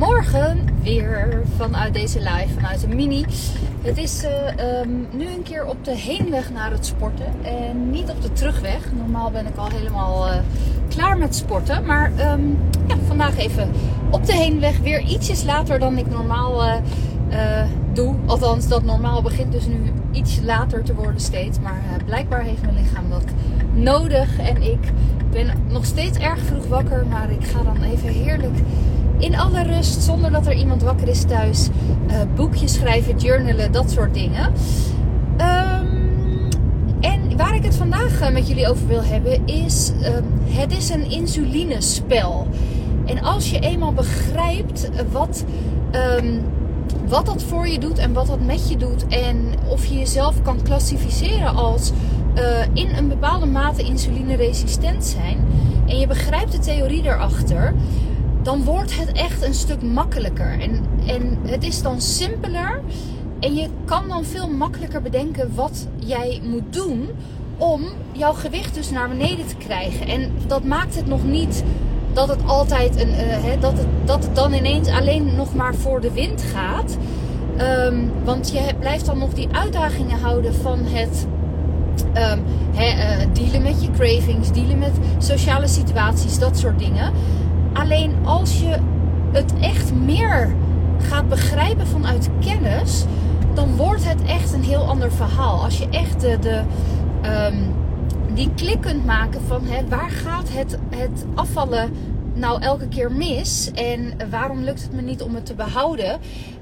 Goedemorgen, weer vanuit deze live, vanuit de mini. Het is uh, um, nu een keer op de heenweg naar het sporten en niet op de terugweg. Normaal ben ik al helemaal uh, klaar met sporten, maar um, ja, vandaag even op de heenweg weer ietsjes later dan ik normaal uh, doe. Althans, dat normaal begint dus nu iets later te worden steeds. Maar blijkbaar heeft mijn lichaam dat nodig en ik ben nog steeds erg vroeg wakker, maar ik ga dan even heerlijk in alle rust, zonder dat er iemand wakker is thuis, uh, boekjes schrijven, journalen, dat soort dingen. Um, en waar ik het vandaag eh, met jullie over wil hebben is, um, het is een insulinespel. En als je eenmaal begrijpt wat, um, wat dat voor je doet en wat dat met je doet en of je jezelf kan klassificeren als in een bepaalde mate insulineresistent zijn en je begrijpt de theorie daarachter, dan wordt het echt een stuk makkelijker. En, en het is dan simpeler. En je kan dan veel makkelijker bedenken wat jij moet doen om jouw gewicht dus naar beneden te krijgen. En dat maakt het nog niet dat het altijd een, hè, dat, het, dat het dan ineens alleen nog maar voor de wind gaat. Um, want je blijft dan nog die uitdagingen houden van het um, dealen met je cravings, dealen met sociale situaties, dat soort dingen. Alleen als je het echt meer gaat begrijpen vanuit kennis, dan wordt het echt een heel ander verhaal. Als je echt de, um, die klik kunt maken van hè, waar gaat het, het afvallen nou elke keer mis en waarom lukt het me niet om het te behouden?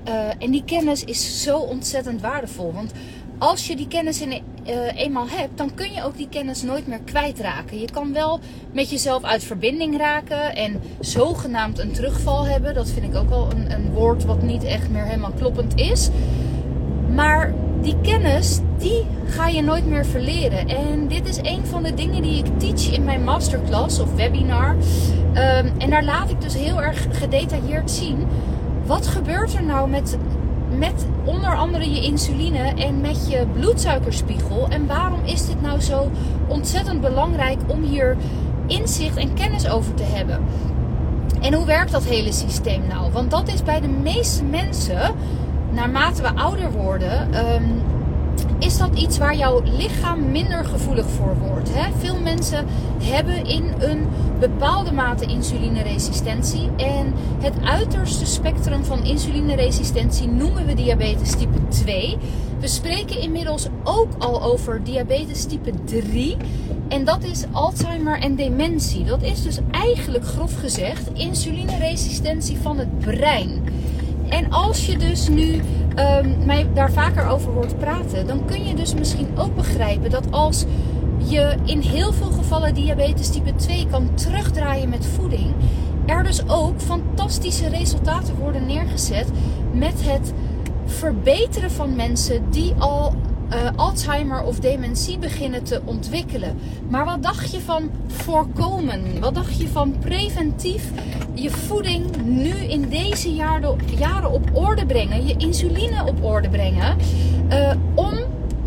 Uh, en die kennis is zo ontzettend waardevol. Want als je die kennis in, uh, eenmaal hebt, dan kun je ook die kennis nooit meer kwijtraken. Je kan wel met jezelf uit verbinding raken en zogenaamd een terugval hebben. Dat vind ik ook wel een, een woord wat niet echt meer helemaal kloppend is. Maar die kennis, die ga je nooit meer verleren. En dit is een van de dingen die ik teach in mijn masterclass of webinar. Um, en daar laat ik dus heel erg gedetailleerd zien. Wat gebeurt er nou met met onder andere je insuline en met je bloedsuikerspiegel. En waarom is dit nou zo ontzettend belangrijk om hier inzicht en kennis over te hebben? En hoe werkt dat hele systeem nou? Want dat is bij de meeste mensen, naarmate we ouder worden, um, is dat iets waar jouw lichaam minder gevoelig voor wordt. Hè? Veel mensen hebben in een bepaalde mate insulineresistentie. En het uiterste spectrum van insulineresistentie noemen we diabetes type 2. We spreken inmiddels ook al over diabetes type 3. En dat is Alzheimer en dementie. Dat is dus eigenlijk grof gezegd insulineresistentie van het brein. En als je dus nu um, mij daar vaker over hoort praten, dan kun je dus misschien ook begrijpen dat als je in heel veel gevallen diabetes type 2 kan terugdraaien met voeding, er dus ook fantastische resultaten worden neergezet met het verbeteren van mensen die al uh, Alzheimer of dementie beginnen te ontwikkelen. Maar wat dacht je van voorkomen? Wat dacht je van preventief je voeding nu in deze jaren op orde brengen? Je insuline op orde brengen. Uh, om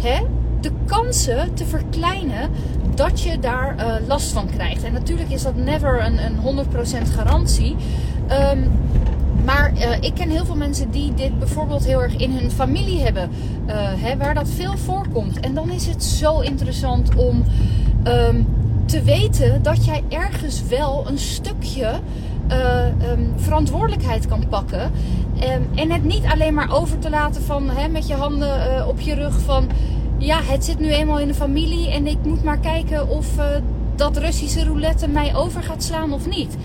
hè, de kansen te verkleinen dat je daar uh, last van krijgt. En natuurlijk is dat never een, een 100% garantie. Um, maar uh, ik ken heel veel mensen die dit bijvoorbeeld heel erg in hun familie hebben, uh, hè, waar dat veel voorkomt. En dan is het zo interessant om um, te weten dat jij ergens wel een stukje uh, um, verantwoordelijkheid kan pakken. Um, en het niet alleen maar over te laten van hè, met je handen op je rug van ja, het zit nu eenmaal in de familie en ik moet maar kijken of dat Russische roulette mij over gaat slaan of niet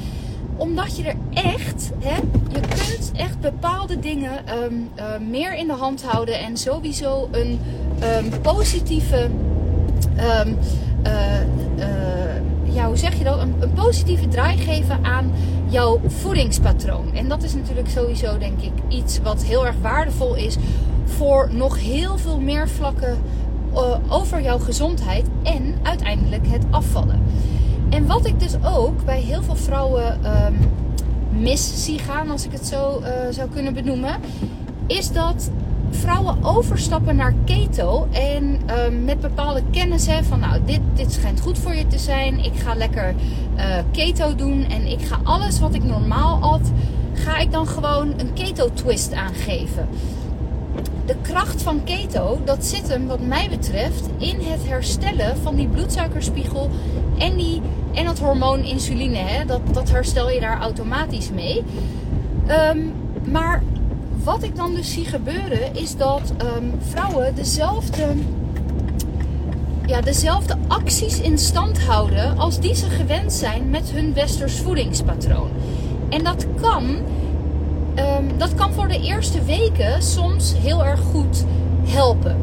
omdat je er echt, hè, je kunt echt bepaalde dingen um, uh, meer in de hand houden en sowieso een um, positieve, um, uh, uh, ja, hoe zeg je dat? Een, een, positieve draai geven aan jouw voedingspatroon. En dat is natuurlijk sowieso, denk ik, iets wat heel erg waardevol is voor nog heel veel meer vlakken over jouw gezondheid en uiteindelijk het afvallen. En wat ik dus ook bij heel veel vrouwen um, mis zie gaan, als ik het zo uh, zou kunnen benoemen, is dat vrouwen overstappen naar keto en um, met bepaalde kennis hè, van nou dit, dit schijnt goed voor je te zijn. Ik ga lekker uh, keto doen en ik ga alles wat ik normaal at, ga ik dan gewoon een keto twist aangeven. De kracht van keto, dat zit hem wat mij betreft in het herstellen van die bloedsuikerspiegel en, die, en dat hormoon insuline. Hè? Dat, dat herstel je daar automatisch mee. Ehm, maar wat ik dan dus zie gebeuren is dat ehm, vrouwen dezelfde, ja, dezelfde acties in stand houden als die ze gewend zijn met hun westers voedingspatroon. En dat kan, ehm, dat kan voor de eerste weken soms heel erg goed helpen.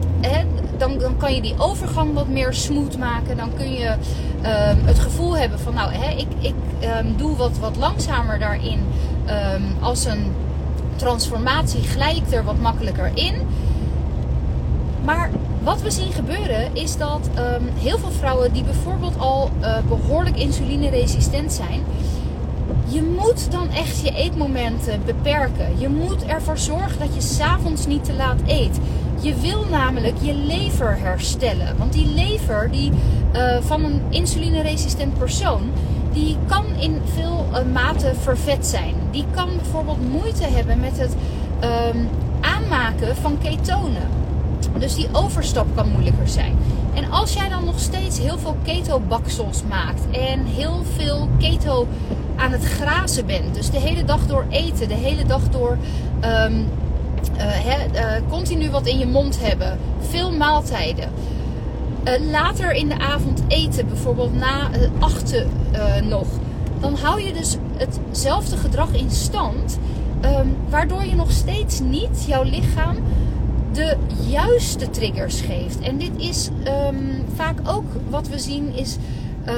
Dan, dan kan je die overgang wat meer smooth maken. Dan kun je ehm, het gevoel hebben van nou, hè, ik, ik doe wat, wat langzamer daarin als een transformatie glij ik er wat makkelijker in. Maar wat we zien gebeuren is dat ehm, heel veel vrouwen die bijvoorbeeld al uh, behoorlijk insulineresistent zijn, je moet dan echt je eetmomenten beperken. Je moet ervoor zorgen dat je s'avonds niet te laat eet. Je wil namelijk je lever herstellen. Want die lever die, uh, van een insulineresistent persoon, die kan in veel uh, mate vervet zijn. Die kan bijvoorbeeld moeite hebben met het um, aanmaken van ketonen. Dus die overstap kan moeilijker zijn. En als jij dan nog steeds heel veel keto-baksels maakt en heel veel keto aan het grazen bent, dus de hele dag door eten, de hele dag door uh, he, uh, continu wat in je mond hebben, veel maaltijden. Uh, later in de avond eten, bijvoorbeeld na achten nog, dan hou je dus hetzelfde gedrag in stand, um, waardoor je nog steeds niet jouw lichaam de juiste triggers geeft. En dit is um, vaak ook wat we zien, is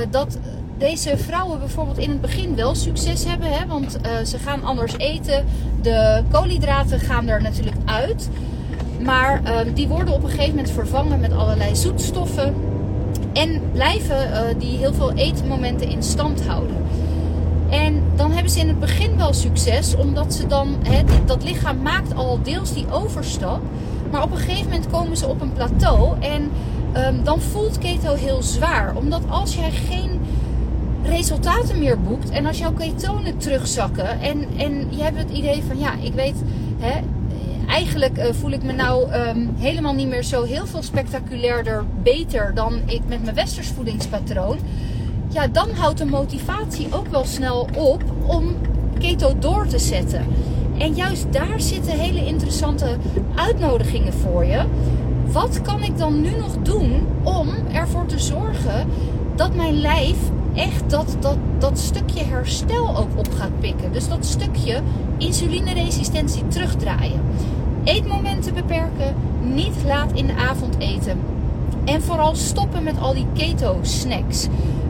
dat deze vrouwen bijvoorbeeld in het begin wel succes hebben, hè, want ze gaan anders eten, de koolhydraten gaan er natuurlijk uit. Maar uh, die worden op een gegeven moment vervangen met allerlei zoetstoffen. En blijven uh, die heel veel eetmomenten in stand houden. En dan hebben ze in het begin wel succes, omdat ze dan, hè, dat lichaam maakt al deels die overstap. Maar op een gegeven moment komen ze op een plateau en um, dan voelt keto heel zwaar. Omdat als jij geen resultaten meer boekt en als jouw ketonen terugzakken en, en je hebt het idee van ja, ik weet, hè, eigenlijk uh, voel ik me nou um, helemaal niet meer zo heel veel spectaculairder beter dan ik met mijn westers voedingspatroon. Ja, dan houdt de motivatie ook wel snel op om keto door te zetten. En juist daar zitten hele interessante uitnodigingen voor je. Wat kan ik dan nu nog doen om ervoor te zorgen dat mijn lijf echt dat, dat, dat stukje herstel ook op gaat pikken. Dus dat stukje insulineresistentie terugdraaien. Eetmomenten beperken, niet laat in de avond eten. En vooral stoppen met al die keto snacks.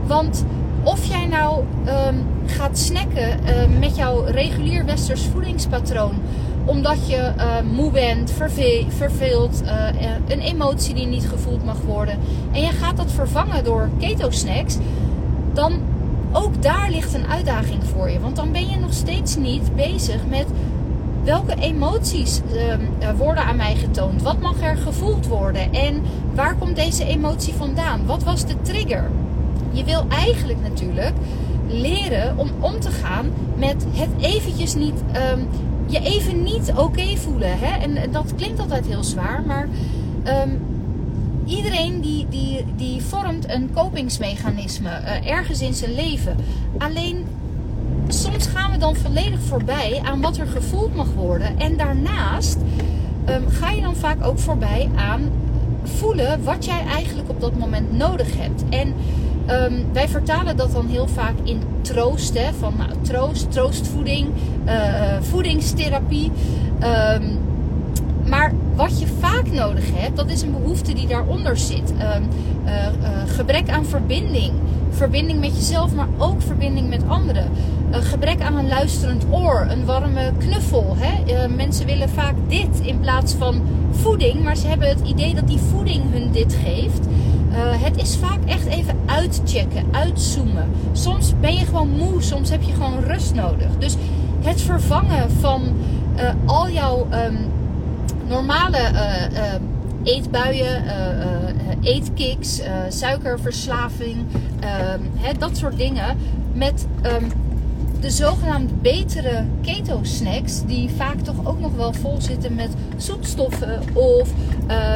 Want of jij nou um, gaat snacken uh, met jouw regulier westers voedingspatroon omdat je uh, moe bent, verve verveeld, uh, een emotie die niet gevoeld mag worden. En je gaat dat vervangen door keto snacks. Dan ook daar ligt een uitdaging voor je. Want dan ben je nog steeds niet bezig met welke emoties uh, worden aan mij getoond? Wat mag er gevoeld worden? En waar komt deze emotie vandaan? Wat was de trigger? Je wil eigenlijk natuurlijk leren om om te gaan met het eventjes niet, um, je even niet oké voelen. Hè? En dat klinkt altijd heel zwaar, maar um, iedereen die, die, die vormt een kopingsmechanisme uh, ergens in zijn leven. Alleen soms gaan we dan volledig voorbij aan wat er gevoeld mag worden. En daarnaast um, ga je dan vaak ook voorbij aan voelen wat jij eigenlijk op dat moment nodig hebt. En um, wij vertalen dat dan heel vaak in troost. Hè, van nou, troost, troostvoeding, uh, voedingstherapie. Um, maar wat je vaak nodig hebt, dat is een behoefte die daaronder zit. Uh, uh, gebrek aan verbinding. Verbinding met jezelf, maar ook verbinding met anderen. Een gebrek aan een luisterend oor, een warme knuffel. Hè? Mensen willen vaak dit in plaats van voeding, maar ze hebben het idee dat die voeding hun dit geeft. Het is vaak echt even uitchecken, uitzoomen. Soms ben je gewoon moe, soms heb je gewoon rust nodig. Dus het vervangen van al jouw um, normale eetbuien, eetkicks, suikerverslaving, ehm, hè, dat soort dingen met um, de zogenaamde betere keto snacks, die vaak toch ook nog wel vol zitten met zoetstoffen. Of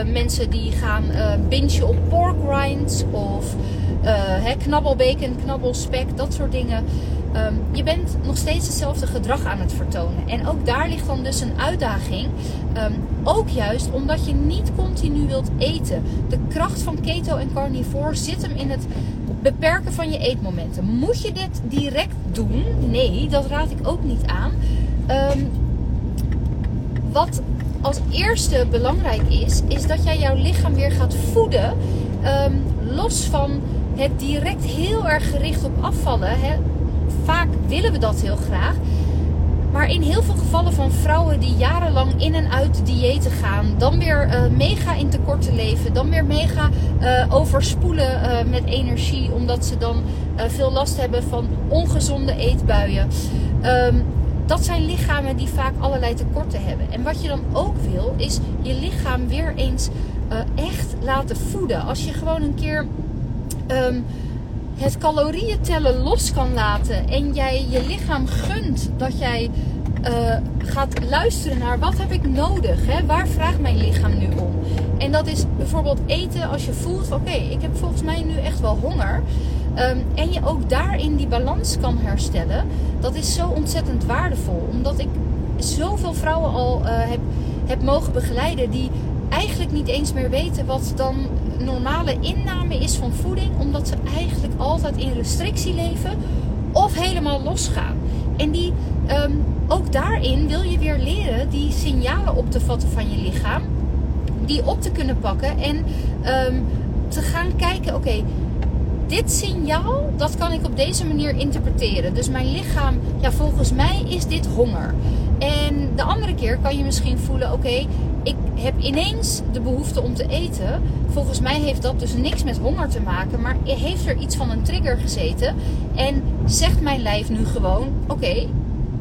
mensen die gaan uh, bingen op pork rinds of uh, knabbelbacon, knabbelspek, dat soort dingen. Um, je bent nog steeds hetzelfde gedrag aan het vertonen. En ook daar ligt dan dus een uitdaging. Um, ook juist omdat je niet continu wilt eten. De kracht van keto en carnivore zit hem in het beperken van je eetmomenten. Moet je dit direct doen? Nee, dat raad ik ook niet aan. Um, wat als eerste belangrijk is, is dat jij jouw lichaam weer gaat voeden. Los van het direct heel erg gericht op afvallen. Hè. Vaak willen we dat heel graag. Maar in heel veel gevallen van vrouwen die jarenlang in en uit diëten gaan, dan weer uh, mega in tekorten leven, dan weer mega uh, overspoelen uh, met energie, omdat ze dan veel last hebben van ongezonde eetbuien. Um, dat zijn lichamen die vaak allerlei tekorten hebben. En wat je dan ook wil, is je lichaam weer eens echt laten voeden. Als je gewoon een keer. Um, het calorieën tellen los kan laten en jij je lichaam gunt dat jij uh, gaat luisteren naar wat heb ik nodig, hè? waar vraagt mijn lichaam nu om. En dat is bijvoorbeeld eten als je voelt, oké, ik heb volgens mij nu echt wel honger. Um, en je ook daarin die balans kan herstellen. Dat is zo ontzettend waardevol. Omdat ik zoveel vrouwen al uh, heb, heb mogen begeleiden die eigenlijk niet eens meer weten wat dan normale inname is van voeding, omdat ze eigenlijk altijd in restrictie leven of helemaal losgaan. En die, um, ook daarin wil je weer leren die signalen op te vatten van je lichaam, die op te kunnen pakken en um, te gaan kijken, oké, dit signaal, dat kan ik op deze manier interpreteren. Dus mijn lichaam, ja, volgens mij is dit honger. En de andere keer kan je misschien voelen, oké, ik heb ineens de behoefte om te eten. Volgens mij heeft dat dus niks met honger te maken, maar heeft er iets van een trigger gezeten. En zegt mijn lijf nu gewoon: oké,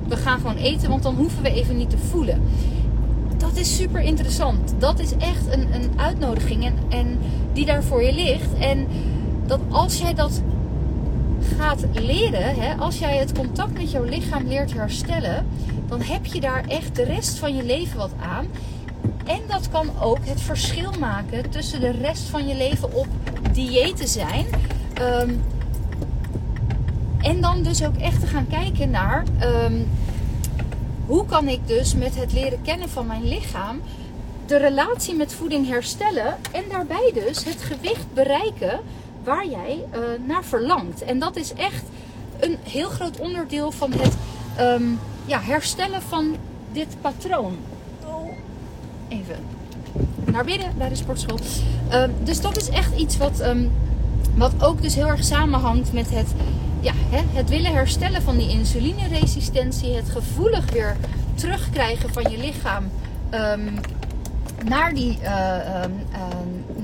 we gaan gewoon eten, want dan hoeven we even niet te voelen. Dat is super interessant. Dat is echt een, een uitnodiging en, en die daar voor je ligt. En dat als jij dat gaat leren, hè, als jij het contact met jouw lichaam leert herstellen, dan heb je daar echt de rest van je leven wat aan. En dat kan ook het verschil maken tussen de rest van je leven op dieet zijn. Um, en dan dus ook echt te gaan kijken naar um, hoe kan ik dus met het leren kennen van mijn lichaam de relatie met voeding herstellen en daarbij dus het gewicht bereiken waar jij uh, naar verlangt. En dat is echt een heel groot onderdeel van het um, ja, herstellen van dit patroon even naar binnen bij de sportschool. Uh, dus dat is echt iets wat, um, wat ook dus heel erg samenhangt met het, ja, hè, het willen herstellen van die insulineresistentie. Het gevoelig weer terugkrijgen van je lichaam um, naar, die, um,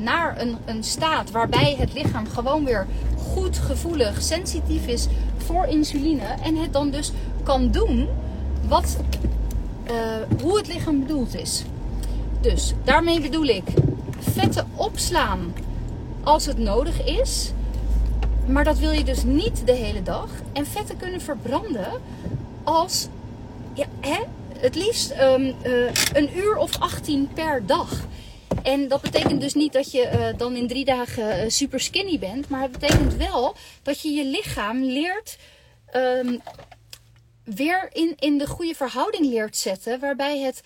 naar een, een staat waarbij het lichaam gewoon weer goed gevoelig, sensitief is voor insuline. En het dan dus kan doen wat, uh, hoe het lichaam bedoeld is. Dus daarmee bedoel ik vetten opslaan als het nodig is. Maar dat wil je dus niet de hele dag. En vetten kunnen verbranden als ja, hè, het liefst um, uh, een uur of 18 per dag. En dat betekent dus niet dat je uh, dan in drie dagen uh, super skinny bent. Maar het betekent wel dat je je lichaam leert. Um, weer in, in de goede verhouding leert zetten. Waarbij het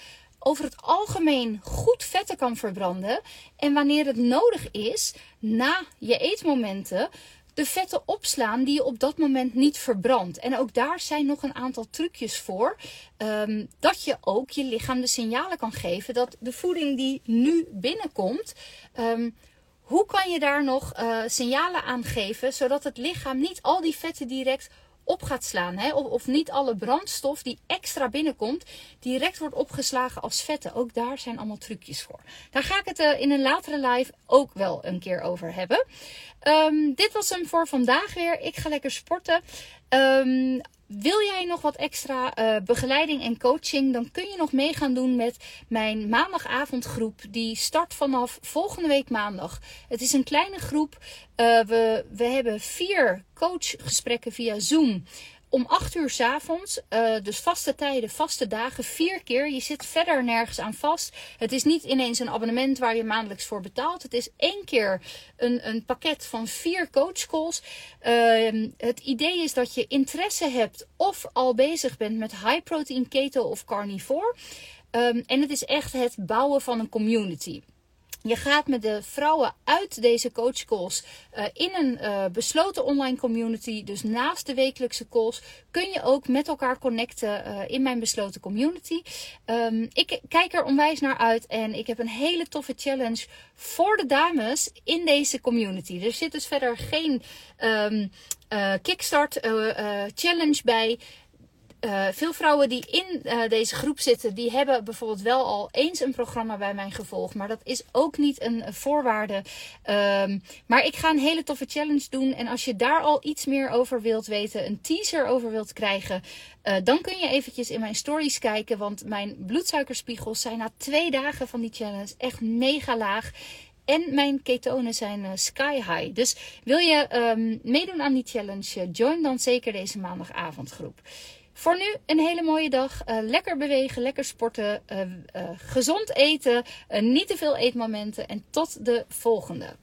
over het algemeen goed vetten kan verbranden. En wanneer het nodig is, na je eetmomenten, de vetten opslaan die je op dat moment niet verbrandt. En ook daar zijn nog een aantal trucjes voor. Um, dat je ook je lichaam de signalen kan geven dat de voeding die nu binnenkomt. Um, hoe kan je daar nog uh, signalen aan geven zodat het lichaam niet al die vetten direct op gaat slaan. Hè? Of, of, niet alle brandstof die extra binnenkomt, direct wordt opgeslagen als vetten. Ook daar zijn allemaal trucjes voor. Daar ga ik het uh, in een latere live ook wel een keer over hebben. Um, dit was hem voor vandaag weer. Ik ga lekker sporten. Um, wil jij nog wat extra uh, begeleiding en coaching, dan kun je nog mee gaan doen met mijn maandagavondgroep. Die start vanaf volgende week maandag. Het is een kleine groep. Uh, we, we hebben vier coachgesprekken via Zoom. Om 8 uur s avonds. Uh, dus vaste tijden, vaste dagen, vier keer. Je zit verder nergens aan vast. Het is niet ineens een abonnement waar je maandelijks voor betaalt. Het is één keer een, een pakket van vier coachcalls. Uh, het idee is dat je interesse hebt of al bezig bent met high protein, keto of carnivore. Um, en het is echt het bouwen van een community. Je gaat met de vrouwen uit deze coachcalls uh, in een uh, besloten online community. Dus naast de wekelijkse calls kun je ook met elkaar connecten uh, in mijn besloten community. Um, ik kijk er onwijs naar uit en ik heb een hele toffe challenge voor de dames in deze community. Er zit dus verder geen um, kickstart challenge bij. Uh, veel vrouwen die in uh, deze groep zitten, die hebben bijvoorbeeld wel al eens een programma bij mij gevolgd. Maar dat is ook niet een voorwaarde. Um, maar ik ga een hele toffe challenge doen. En als je daar al iets meer over wilt weten, een teaser over wilt krijgen, uh, dan kun je eventjes in mijn stories kijken. Want mijn bloedsuikerspiegels zijn na twee dagen van die challenge echt mega laag. En mijn ketonen zijn sky high. Dus wil je um, meedoen aan die challenge? Join dan zeker deze maandagavondgroep. Voor nu een hele mooie dag. Uh, lekker bewegen, lekker sporten, uh, uh, gezond eten, niet te veel eetmomenten en tot de volgende.